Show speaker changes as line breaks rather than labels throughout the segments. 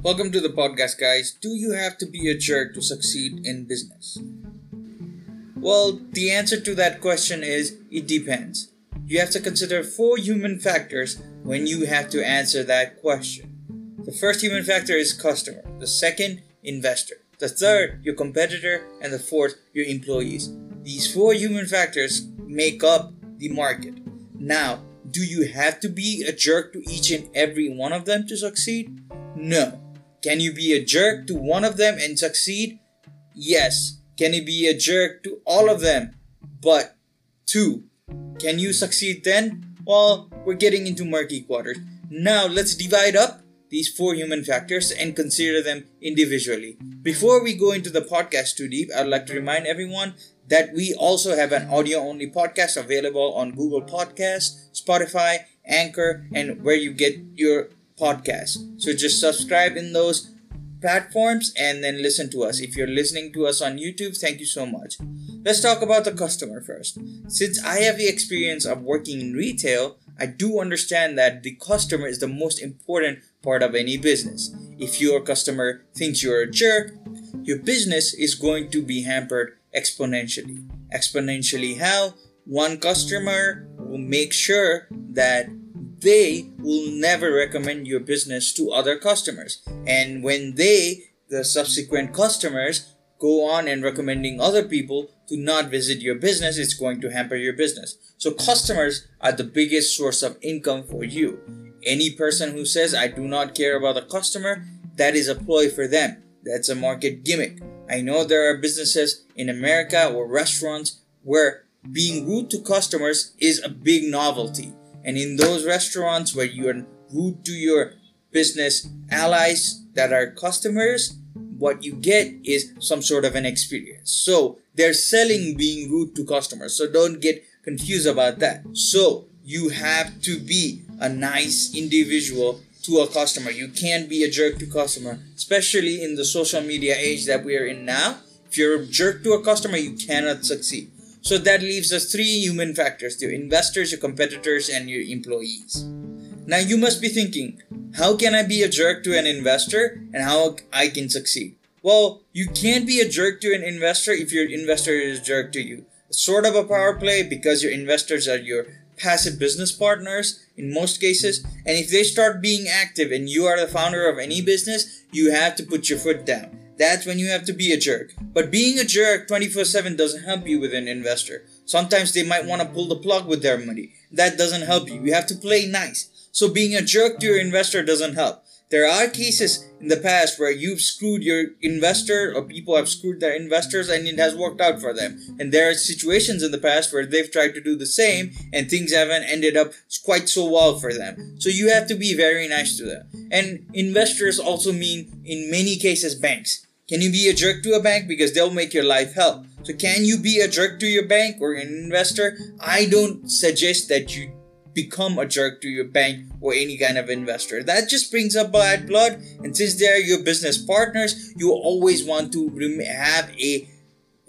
Welcome to the podcast, guys. Do you have to be a jerk to succeed in business? Well, the answer to that question is it depends. You have to consider four human factors when you have to answer that question. The first human factor is customer, the second, investor, the third, your competitor, and the fourth, your employees. These four human factors make up the market. Now, do you have to be a jerk to each and every one of them to succeed? No. Can you be a jerk to one of them and succeed? Yes. Can you be a jerk to all of them? But two. Can you succeed then? Well, we're getting into murky quarters. Now let's divide up these four human factors and consider them individually. Before we go into the podcast too deep, I'd like to remind everyone that we also have an audio only podcast available on Google Podcasts, Spotify, Anchor, and where you get your podcasts. So just subscribe in those platforms and then listen to us. If you're listening to us on YouTube, thank you so much. Let's talk about the customer first. Since I have the experience of working in retail, I do understand that the customer is the most important part of any business. If your customer thinks you're a jerk, your business is going to be hampered exponentially. Exponentially how? One customer will make sure that they will never recommend your business to other customers. And when they, the subsequent customers, go on and recommending other people to not visit your business, it's going to hamper your business. So customers are the biggest source of income for you. Any person who says, I do not care about the customer, that is a ploy for them. That's a market gimmick. I know there are businesses in America or restaurants where being rude to customers is a big novelty. And in those restaurants where you are rude to your business allies that are customers, what you get is some sort of an experience. So they're selling being rude to customers. So don't get confused about that. So you have to be a nice individual to a customer. You can't be a jerk to customer, especially in the social media age that we are in now. If you're a jerk to a customer, you cannot succeed. So that leaves us three human factors your investors, your competitors, and your employees. Now you must be thinking, how can I be a jerk to an investor and how I can succeed? Well, you can't be a jerk to an investor if your investor is a jerk to you. It's sort of a power play because your investors are your passive business partners in most cases. And if they start being active and you are the founder of any business, you have to put your foot down that's when you have to be a jerk. But being a jerk 24 7 doesn't help you with an investor. Sometimes they might want to pull the plug with their money. That doesn't help you. You have to play nice. So being a jerk to your investor doesn't help. There are cases in the past where you've screwed your investor or people have screwed their investors and it has worked out for them. And there are situations in the past where they've tried to do the same and things haven't ended up quite so well for them. So you have to be very nice to them. And investors also mean in many cases banks. Can you be a jerk to a bank? Because they'll make your life hell. So can you be a jerk to your bank or an investor? I don't suggest that you become a jerk to your bank or any kind of investor. That just brings up bad blood. And since they're your business partners, you always want to have a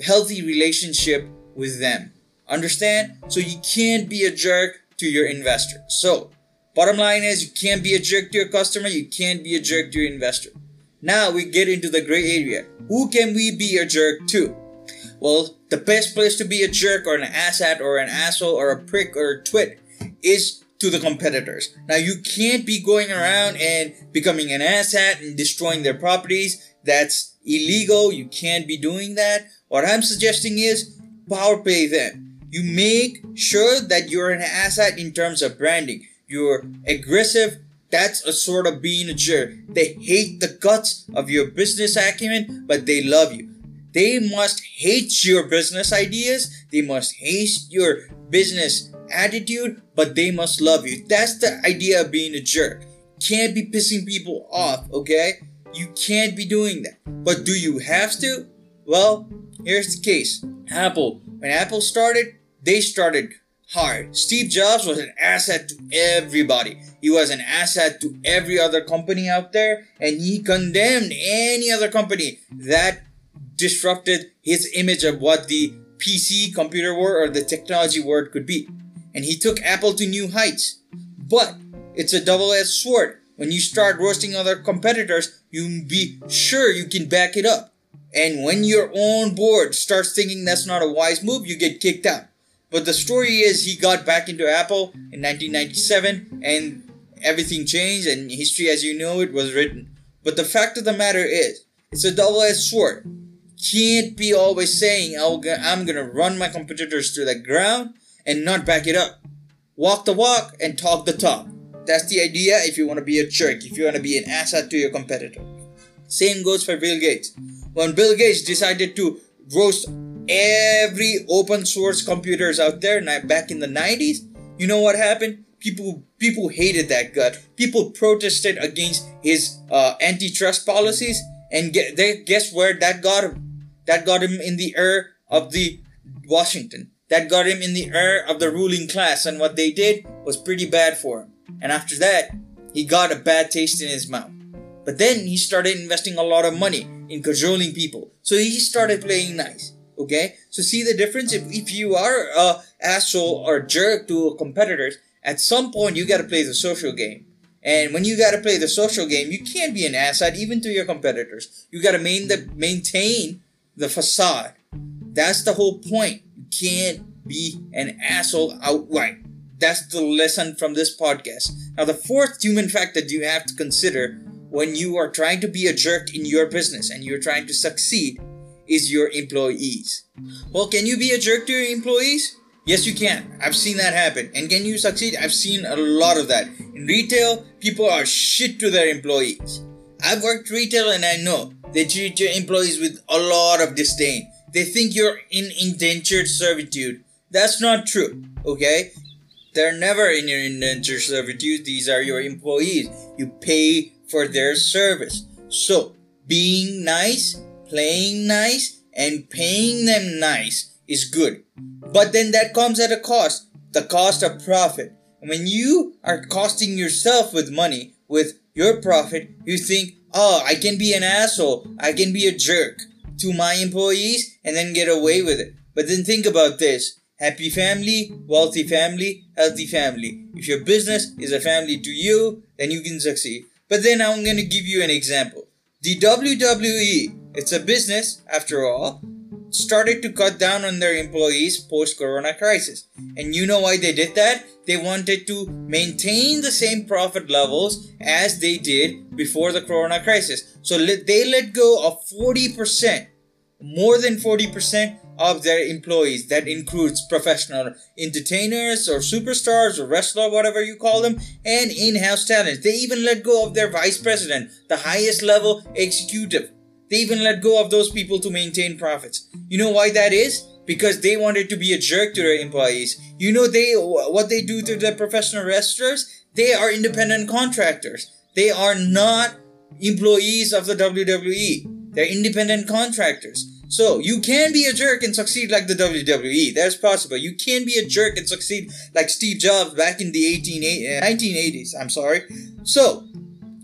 healthy relationship with them. Understand? So you can't be a jerk to your investor. So, bottom line is you can't be a jerk to your customer, you can't be a jerk to your investor. Now we get into the gray area. Who can we be a jerk to? Well, the best place to be a jerk or an asshat or an asshole or a prick or a twit is to the competitors. Now you can't be going around and becoming an asshat and destroying their properties. That's illegal. You can't be doing that. What I'm suggesting is power play them. You make sure that you're an asshat in terms of branding. You're aggressive that's a sort of being a jerk. They hate the guts of your business acumen, but they love you. They must hate your business ideas. They must hate your business attitude, but they must love you. That's the idea of being a jerk. Can't be pissing people off, okay? You can't be doing that. But do you have to? Well, here's the case. Apple. When Apple started, they started hard. Steve Jobs was an asset to everybody. He was an asset to every other company out there, and he condemned any other company that disrupted his image of what the PC computer world or the technology world could be. And he took Apple to new heights. But it's a double edged sword. When you start roasting other competitors, you be sure you can back it up. And when your own board starts thinking that's not a wise move, you get kicked out. But the story is he got back into Apple in 1997 and everything changed and history as you know it was written. But the fact of the matter is, it's a double-edged sword. Can't be always saying, I'm gonna run my competitors to the ground and not back it up. Walk the walk and talk the talk. That's the idea if you want to be a jerk, if you want to be an asset to your competitor. Same goes for Bill Gates. When Bill Gates decided to roast every open source computers out there back in the 90s, you know what happened? People people hated that guy. People protested against his uh, antitrust policies, and get, they, guess where that got him? That got him in the ear of the Washington. That got him in the ear of the ruling class, and what they did was pretty bad for him. And after that, he got a bad taste in his mouth. But then he started investing a lot of money in cajoling people. So he started playing nice. Okay? So see the difference? If, if you are a asshole or jerk to competitors, at some point you gotta play the social game. And when you gotta play the social game, you can't be an asset even to your competitors. You gotta main the, maintain the facade. That's the whole point. You can't be an asshole outright. That's the lesson from this podcast. Now, the fourth human fact that you have to consider when you are trying to be a jerk in your business and you're trying to succeed is your employees. Well, can you be a jerk to your employees? Yes, you can. I've seen that happen. And can you succeed? I've seen a lot of that. In retail, people are shit to their employees. I've worked retail and I know they treat your employees with a lot of disdain. They think you're in indentured servitude. That's not true, okay? They're never in your indentured servitude. These are your employees. You pay for their service. So, being nice, playing nice, and paying them nice is good. But then that comes at a cost the cost of profit. And when you are costing yourself with money, with your profit, you think, oh, I can be an asshole, I can be a jerk to my employees and then get away with it. But then think about this happy family, wealthy family, healthy family. If your business is a family to you, then you can succeed. But then I'm going to give you an example. The WWE, it's a business after all, started to cut down on their employees post corona crisis. And you know why they did that? They wanted to maintain the same profit levels as they did before the corona crisis. So they let go of 40%, more than 40% of their employees. That includes professional entertainers or superstars or wrestler, whatever you call them, and in-house talent. They even let go of their vice president, the highest level executive. They even let go of those people to maintain profits. You know why that is? Because they wanted to be a jerk to their employees. You know they what they do to the professional wrestlers? They are independent contractors. They are not employees of the WWE. They're independent contractors. So you can be a jerk and succeed like the WWE. That's possible. You can be a jerk and succeed like Steve Jobs back in the 18, 1980s. Eh, I'm sorry. So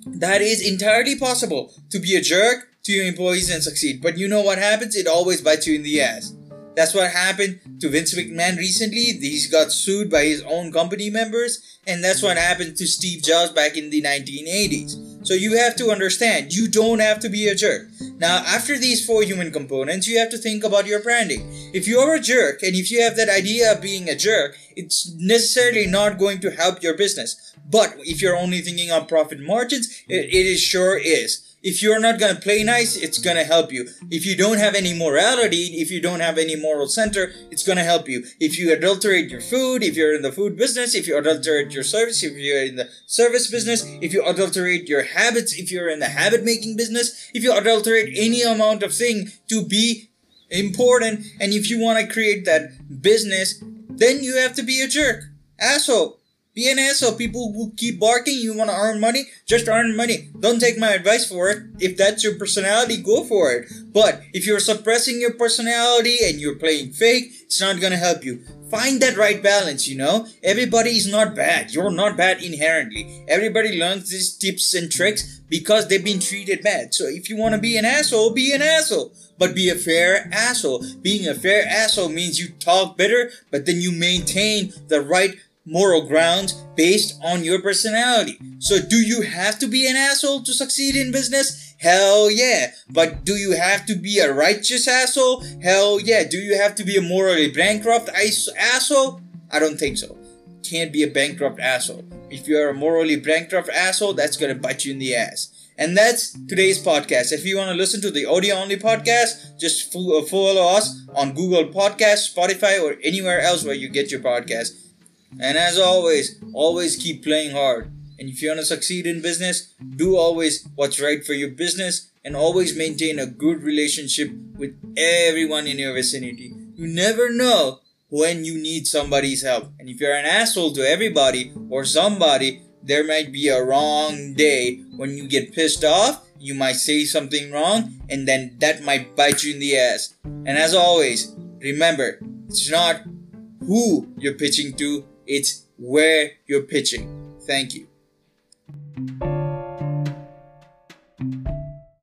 that is entirely possible to be a jerk to your employees and succeed. But you know what happens? It always bites you in the ass. That's what happened to Vince McMahon recently. He's got sued by his own company members, and that's what happened to Steve Jobs back in the 1980s. So you have to understand, you don't have to be a jerk. Now, after these four human components, you have to think about your branding. If you are a jerk, and if you have that idea of being a jerk, it's necessarily not going to help your business. But if you're only thinking on profit margins, it, it is sure is if you're not gonna play nice, it's gonna help you. If you don't have any morality, if you don't have any moral center, it's gonna help you. If you adulterate your food, if you're in the food business, if you adulterate your service, if you're in the service business, if you adulterate your habits, if you're in the habit making business, if you adulterate any amount of thing to be important, and if you wanna create that business, then you have to be a jerk. Asshole. Be an asshole. People who keep barking, you want to earn money, just earn money. Don't take my advice for it. If that's your personality, go for it. But if you're suppressing your personality and you're playing fake, it's not gonna help you. Find that right balance, you know? Everybody is not bad. You're not bad inherently. Everybody learns these tips and tricks because they've been treated bad. So if you want to be an asshole, be an asshole. But be a fair asshole. Being a fair asshole means you talk better, but then you maintain the right moral grounds based on your personality. So, do you have to be an asshole to succeed in business? Hell yeah. But do you have to be a righteous asshole? Hell yeah. Do you have to be a morally bankrupt asshole? I don't think so. Can't be a bankrupt asshole. If you're a morally bankrupt asshole, that's gonna bite you in the ass. And that's today's podcast. If you want to listen to the audio only podcast, just follow us on Google Podcast, Spotify, or anywhere else where you get your podcast. And as always, always keep playing hard. And if you want to succeed in business, do always what's right for your business and always maintain a good relationship with everyone in your vicinity. You never know when you need somebody's help. And if you're an asshole to everybody or somebody, there might be a wrong day when you get pissed off. You might say something wrong, and then that might bite you in the ass. And as always, remember, it's not who you're pitching to, it's where you're pitching. Thank you.